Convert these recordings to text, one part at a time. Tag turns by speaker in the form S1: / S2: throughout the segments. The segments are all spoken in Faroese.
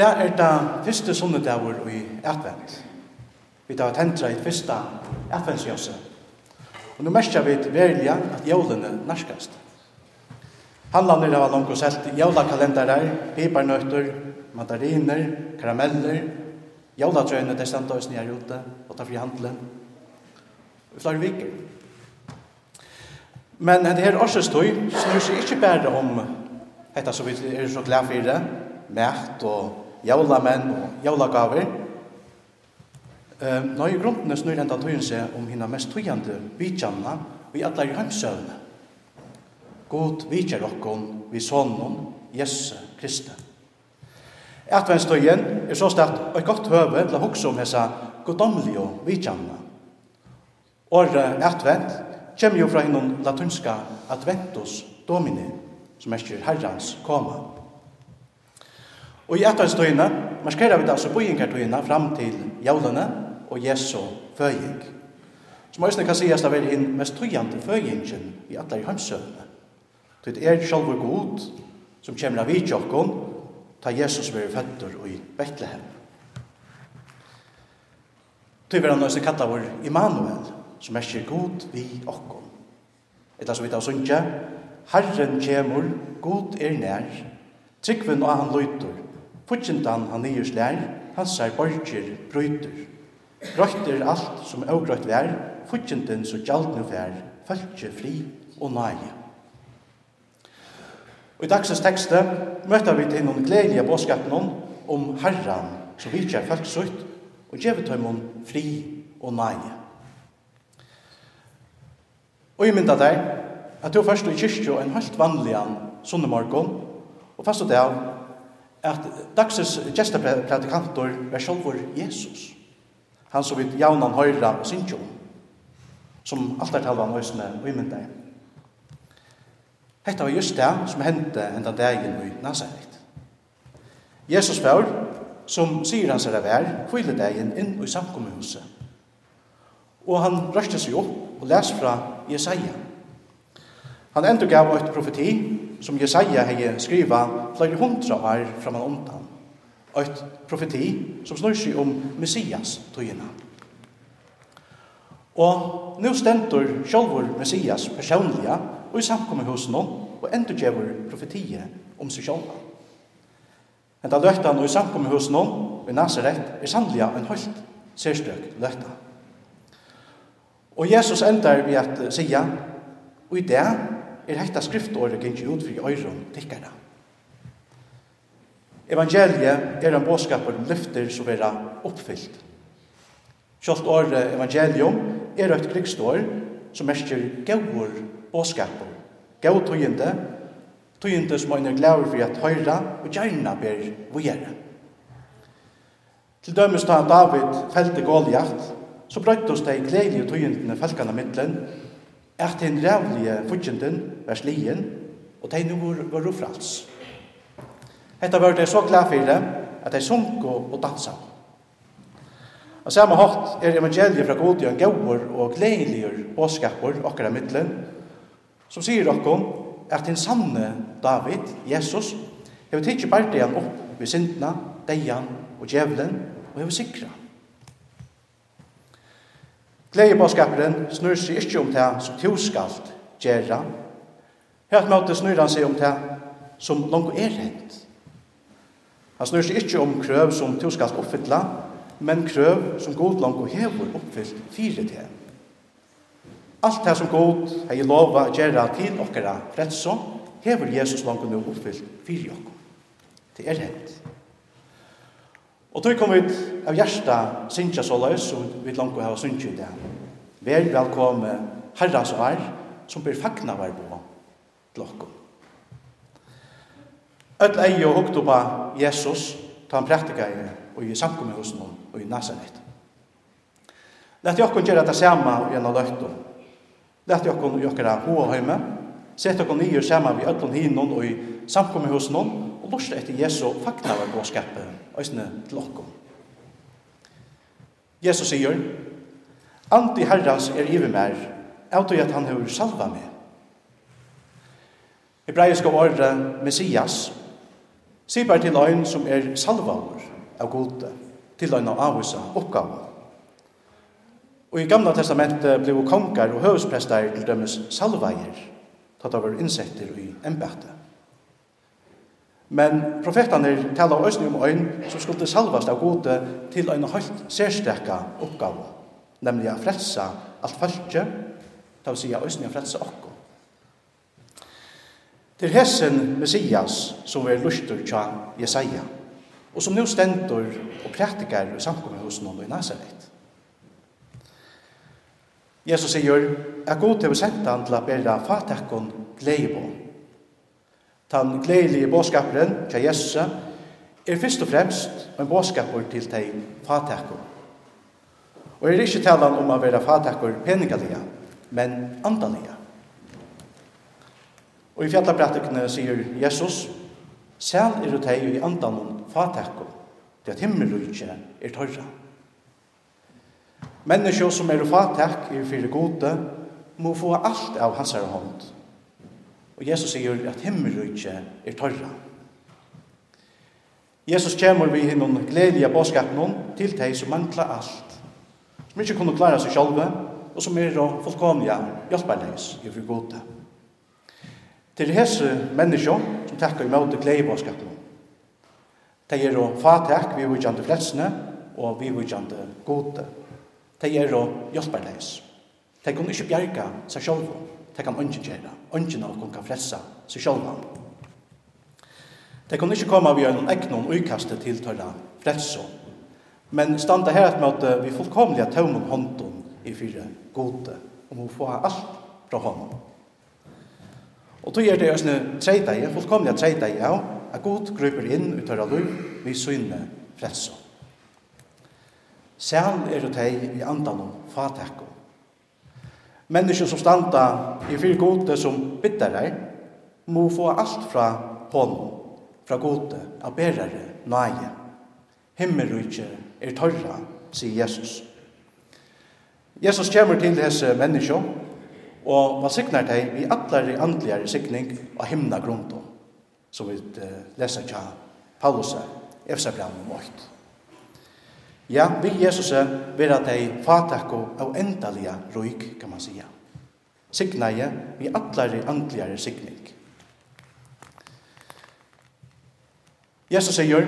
S1: dag er det første sunnedagur i advent. Vi tar tentra i første adventsjøse. Og nå merker vi verilig at jólene narskast. Handlander av langt og selt jólakalendarer, pipernøtter, mandariner, karameller, jólatrøyene, det stendte oss nye ute, og ta fri handelen. I flere viker. Men det her årsestøy snur seg ikke bare om dette som vi er så glad for det, mært og jólamenn og jólagaver. Ehm, nøye grunden snur enda tøyen seg om hina mest tøyende vidtjanna vi atler i hjemsøvne. God vidtjer okkon vi sonnen, Jesu Kristi. Adventstøyen er så stert et godt høve til å hukse om hessa godomlige vidtjanna. Året advent kommer jo fra hinnom latunska adventus domini, som er herrans koma. Og i etterstøyene markerer vi det altså bøyengartøyene fram til jævlene og Jesu føying. Som også kan sies det er den mest tøyende føyingen i alle i hømsøvnene. Det er selv og god som kommer av vidtjokken ta Jesus være føtter i Betlehem. Det er han også kallet vår Immanuel, som er ikke god vi okken. Etter så vidt av sunnkje, Herren kjemur, god er nær, tryggven og han løyter, Fudgendan han nye slær, hans er borger brøyter. Brøyter alt som avgrøyt vær, fudgendan så gjaldne vær, følge fri og nage. Og i dagsens tekste møter vi til noen gledelige bådskapen om Herran, som vidtjer folksutt, og gjevet dem fri og nage. Og jeg mynda deg at du først i kyrkjo en helt vanligan sunnemorgon, og fast og det av at dagsens gestapredikantor var sjálfur Jesus. Han som vi jaunan høyra og synkjå, som alt er talvan høysene og imynda. Hetta var just det som hendte enda dagen i Nazaret. Jesus var, som sier hans er vær, kvile dagen inn i samkommuhuset. Og han røste seg opp og les fra Jesaja. Han endog gav et profeti som Jesaja hei skriva flere hundra år framan undan, og et profeti som snur seg om Messias tøyina. Og nu stendur sjálfur Messias personliga og i samkommet hos og endurgjevur profetiet om seg sjálfa. Henta løgtan og i samkommet hos og i Nazaret er sannlega en høyt sérstøk løgtan. Og Jesus endar vi at sia og i det er hetta skriftåret gikk ut for øyren tikkara. Evangeliet er en båskapur om lyfter som er oppfyllt. Kjolt året evangelium er et krigsdår som merker gaur båskapur, gaur tøyende, tøyende som er glæver for at høyra og gjerne ber vågjere. Til dømes da David felte Goliath, så brøyt oss de gledelige tøyendene felkene mittlen, at den rævlige fudgjenden var slien, og de nu var, var frals. Hetta var det så glad for det, at de sunk og, og dansa. Og samme hatt er evangeliet fra god en gaur og gledelige båskapur okkara av middelen, som sier okkom at den sanne David, Jesus, hever tidsi bardian opp ved sintna, deian og djevelen, og hever sikra. Gleibåskaperen snur seg ikke om det som to skalt gjøre. Helt måte snur han seg om det som langt er hent. Han snur seg ikke om krøv som to skalt oppfylla, men krøv som god langt hever oppfyllt fire til. Alt det som god hei lova gjøre til okkara fredsom, hever Jesus langt nu oppfyllt fire okkara. Det er hent. Og tog kom vi av hjärsta synsja så løs, og vi langt å ha synsja i det. Vær velkomme herras vær, som blir fagna vær på til klokkom. Öll ei og hukt oppa Jesus, ta han praktika i og i samkommet hos noen og i Nazaret. Lett Lætt jokkon gjøre det samme og gjennom løkto. Lætt jokkon gjøre hoa høyme, sett jokkon nye samme vi öllon hinnon og i samkommet hos noen, og lorste etter Jesu fagna vær på skapen eisne til okkom. Jesus sier, Andi herrans er ive mer, av at han hefur salva meg. Hebreisk av åre Messias, sier bare til ein som er salvaur av gode, til ein av avvisa oppgave. Og i gamla testamentet blev kongar og høvesprestar til dømes salvaier, tatt av insekter i embetet. Men profetene taler også om øyn som skulle salvast av gode til en høyt særstekka oppgave, nemlig å frelse alt følge, det vil si øyne å frelse okko. Til hessen Messias som er lustur tja Jesaja, og som nå stendur og praktikar i samkommet hos noen i Nazaret. Jesus sier er god til å sende han til å bære fatekken gleibånd den gledelige bådskaperen til Jesus er først og fremst en bådskaper til de fatakker. Og er ikke talen om å være fatakker peningalige, men andalige. Og i fjallapratikene sier Jesus, «Sel er det i andan om fatakker, det at himmelrykje er tørra. Menneskje som er fatak i fire gode, må få alt av hans hånd, Og Jesus sier at himmelrykje er tørra. Jesus kommer vi hinnom gledelige bådskapen til deg som mangler alt, som ikke kunne klare seg selv, og som er fullkomlige hjelperleis i for gode. Til hese mennesker som takker imot gledelige bådskapen, de er å fatak vi vidjande frelsene og vi vidjande gode. De er å hjelperleis. De kunne ikke bjerke seg selv, de kan ikke gjøre ungen av kan frelsa seg selv. Det kan ikke komme vi en og uikaste til tørre frelso, men standa her at at vi fullkomliga tøvnum hånden i fire gode, om må få alt fra hånden. Og tog er det òsne treideie, tre treideie, ja, at god gruper inn ut av lov, vi synne frelso. Sel er det teg i andan og fatekko, Mennesker som standa i fyr gode som bittarar, må få alt fra honom, fra gode, av berare, nøye. Himmelrykje er torra, sier Jesus. Jesus kommer til disse mennesker, og man sikner deg i atlare andligere sikning av himna grunden, som vi leser til Paulus, Efsabran og Målt. Ja, vi Jesus vera dei fatakko av endalia ruik, kan man sija. Signaje vi allari andligare signing. Jesus sier,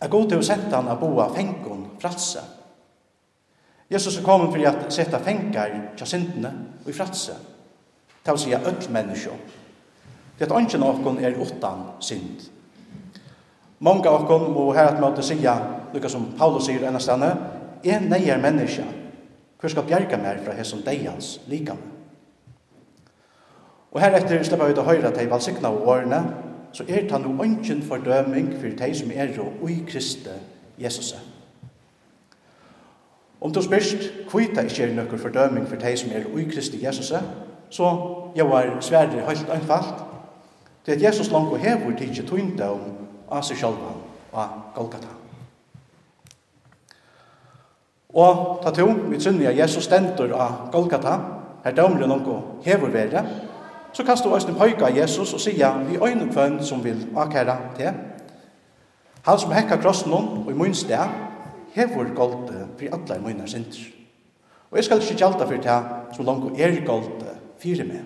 S1: er god til å sette han a boa fengon fratse. Jesus er kommet for at sette fengar tja syndene og i fratse. Ta å sija öll menneskje. Det at ikke noen er utan synd. Många av oss må her at måte sija lukka som Paulus sier enn stane, er neier menneska, hver skal bjerga mer fra hesson deians likam. Og heretter slipper vi ut å høyre til valsikna og årene, så er det no ønsken fordøming for de som er og i Kristi Jesus. Om du spørst, kvita ikke er noen fordøming for de som er og i Kristi Jesus, så jeg var sverre helt einfalt, til at Jesus langt og hever tidsi tøynda om av seg sjálfan og av Golgata. Og ta to, vi trinja Jesus stendur av Golgata, her dømre noe hever være, så kan du også pøyka Jesus og sige vi øyne kvønn som vil akkæra til. Han som hekka krossen og i mun sted, hever gold for alle munner munar sinter. Og jeg skal ikke gjelda for det som langt er gold fyrir meg.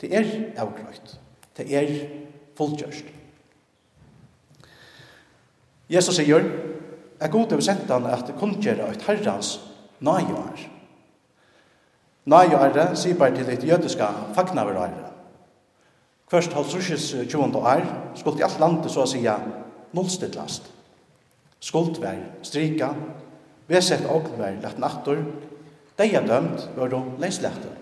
S1: Det er avgrøyt. Det er fulltjørst. Jesus sier, at god til å sende han at kundgjøre et herrens nøyår. Nøyår sier bare til et jødiske fagnaverøyre. Først hos russisk 20. år skulle i alt landet så å ja nullstidlast. Skuld var strika, vesett og var lagt nattor, de er dømt var de leislekte.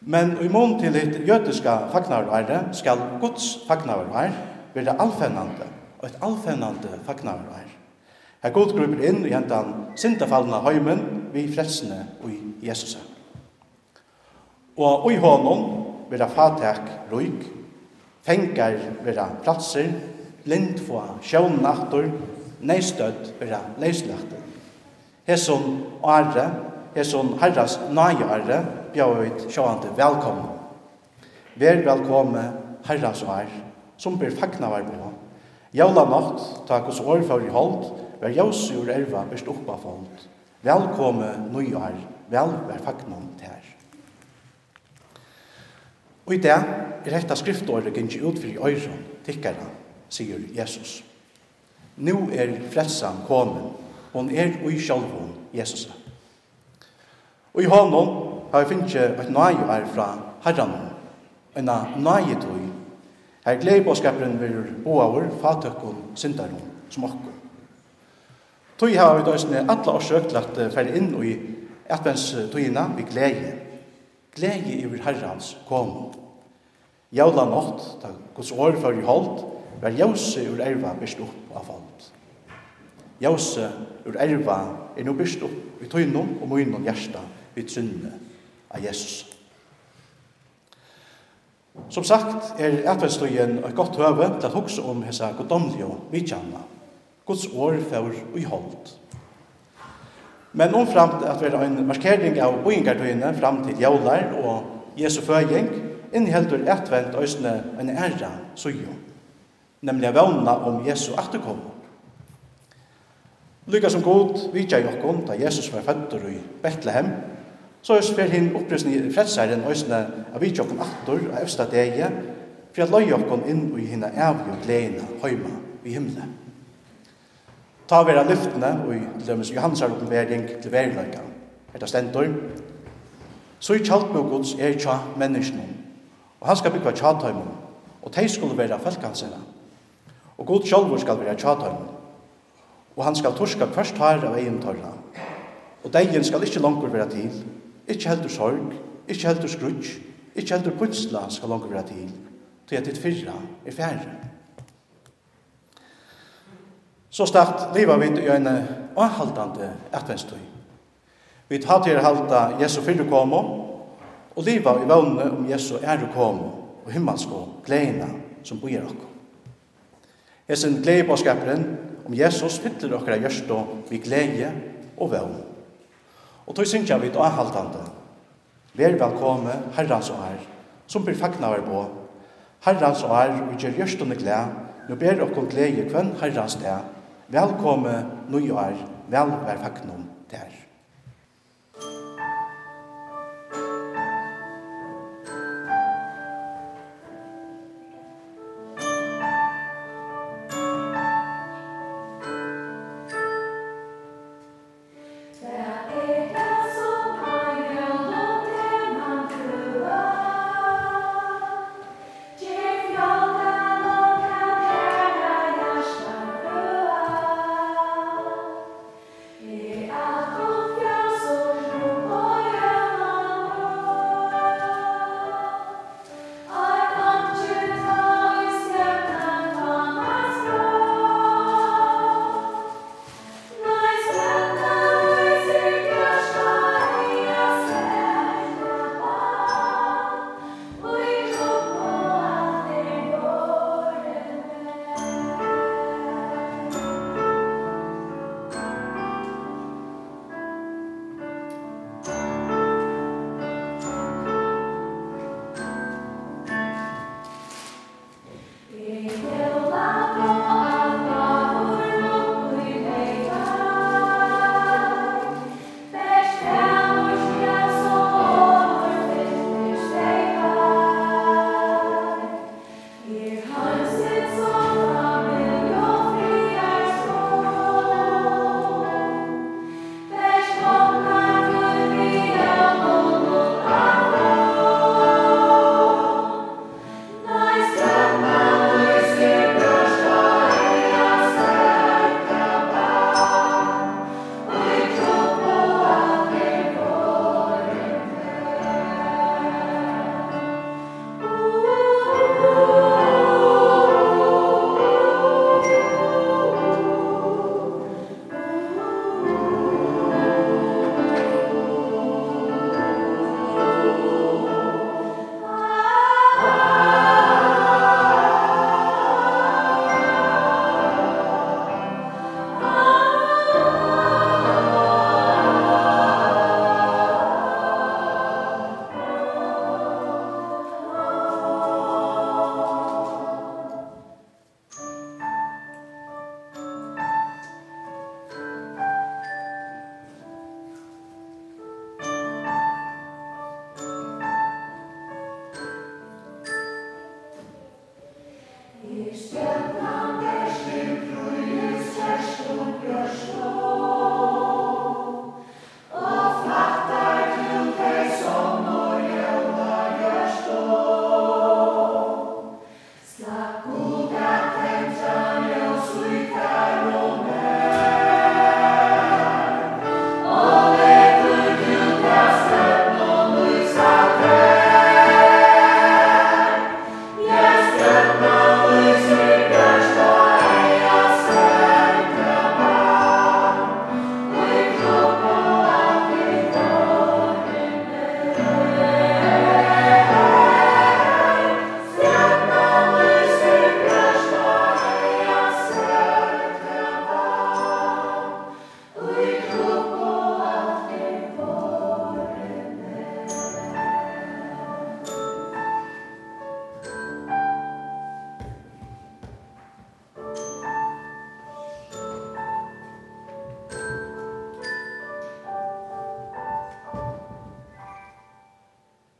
S1: Men i mån til et jødiske fagnaverøyre skal Guds fagnaverøyre være allfennende og et allfennande fagnar er. Her god grupper inn i hentan sintafallna heimen vi fredsene og i Jesus. Og i hånden vera fatak røyk, fengar vera platser, lind få sjånnaktor, neistøtt vera leislaktor. Hesson are, hesson herras naiare, bjauit sjåande velkomne. Vær velkomne herras og som ber fagnavar på Jævla natt, takk oss år for i hold, vær jævse ur erva best oppa folk. Velkomme nøyar, vel vær fagnon tær. Og i det er dette skriftåret gynnt ut for i øyron, tikkara, sier Jesus. Nå er frelsan kommen, hon er ui sjalvun, Jesus. Og i hånden har vi finnst et nøyar fra herran, en nøyetøy Her gleder påskaperen vil boaver, fatøkken, syndaren, som okkur. Tøy har vi døysene alle årsøk søkt at færre inn i etvens tøyina vi glede. Glede vår herrans kom. Jævla nått, da Guds år før i holdt, var jævse ur erva byrst opp av folk. Jævse ur erva er no byrst opp i tøynom og munnen hjärsta vi trunne av Jesus. Som sagt er etvenstøyen et godt høve til at hugsa om hese godomlige og vidtjanna. Guds år fær i holdt. Men omframt at vi vera en markering av boingartøyene fram til jaular og Jesu føying, inneheldur etvent øysene en æra sujo, nemlig vevna om Jesu atterkom. Lykka som god vidtja i okkom da Jesus var fødder i Bethlehem, Så er spil hin opprøsning i fredsaren øysene av vi tjokken aktor av øvsta dege, for at løy okkon inn i hinna evig og gledina høyma i himmelen. Ta vera lyftene og i lømmes Johansar oppenbering til veriløyka. Hetta stendur. Så i kjalt med gods er tja menneskene, og han skal bygga tja og tei skulle vera felkansina. Og god sjálfur skal vera tja og han skal torska kvart her av egen tørna. Og degen skal ikkje langkur vera til, Ikke heldur sorg, ikke heldur skrutsk, ikke heldur putsla skal langt være til, til at ditt fyrra er færre. Så start liva vi i en avhaldande atvenstøy. Vi tar til halda Jesu fyrre komo, og liva i vannene om Jesu ære komo, og himmelsko gleina som bor okko. Hesen gleibåskaperen om Jesus fyller okkara gjørstå og vi gleie og vevn Og tog synkja vi og avhaltande. Vær velkomme, herrans og her, som blir fagna vær på. Herrans og her, vi gjør gjørstunde glæ, nå ber okkom glede kvann herrans det. Velkomme, nu og her, vel vær fagnom der.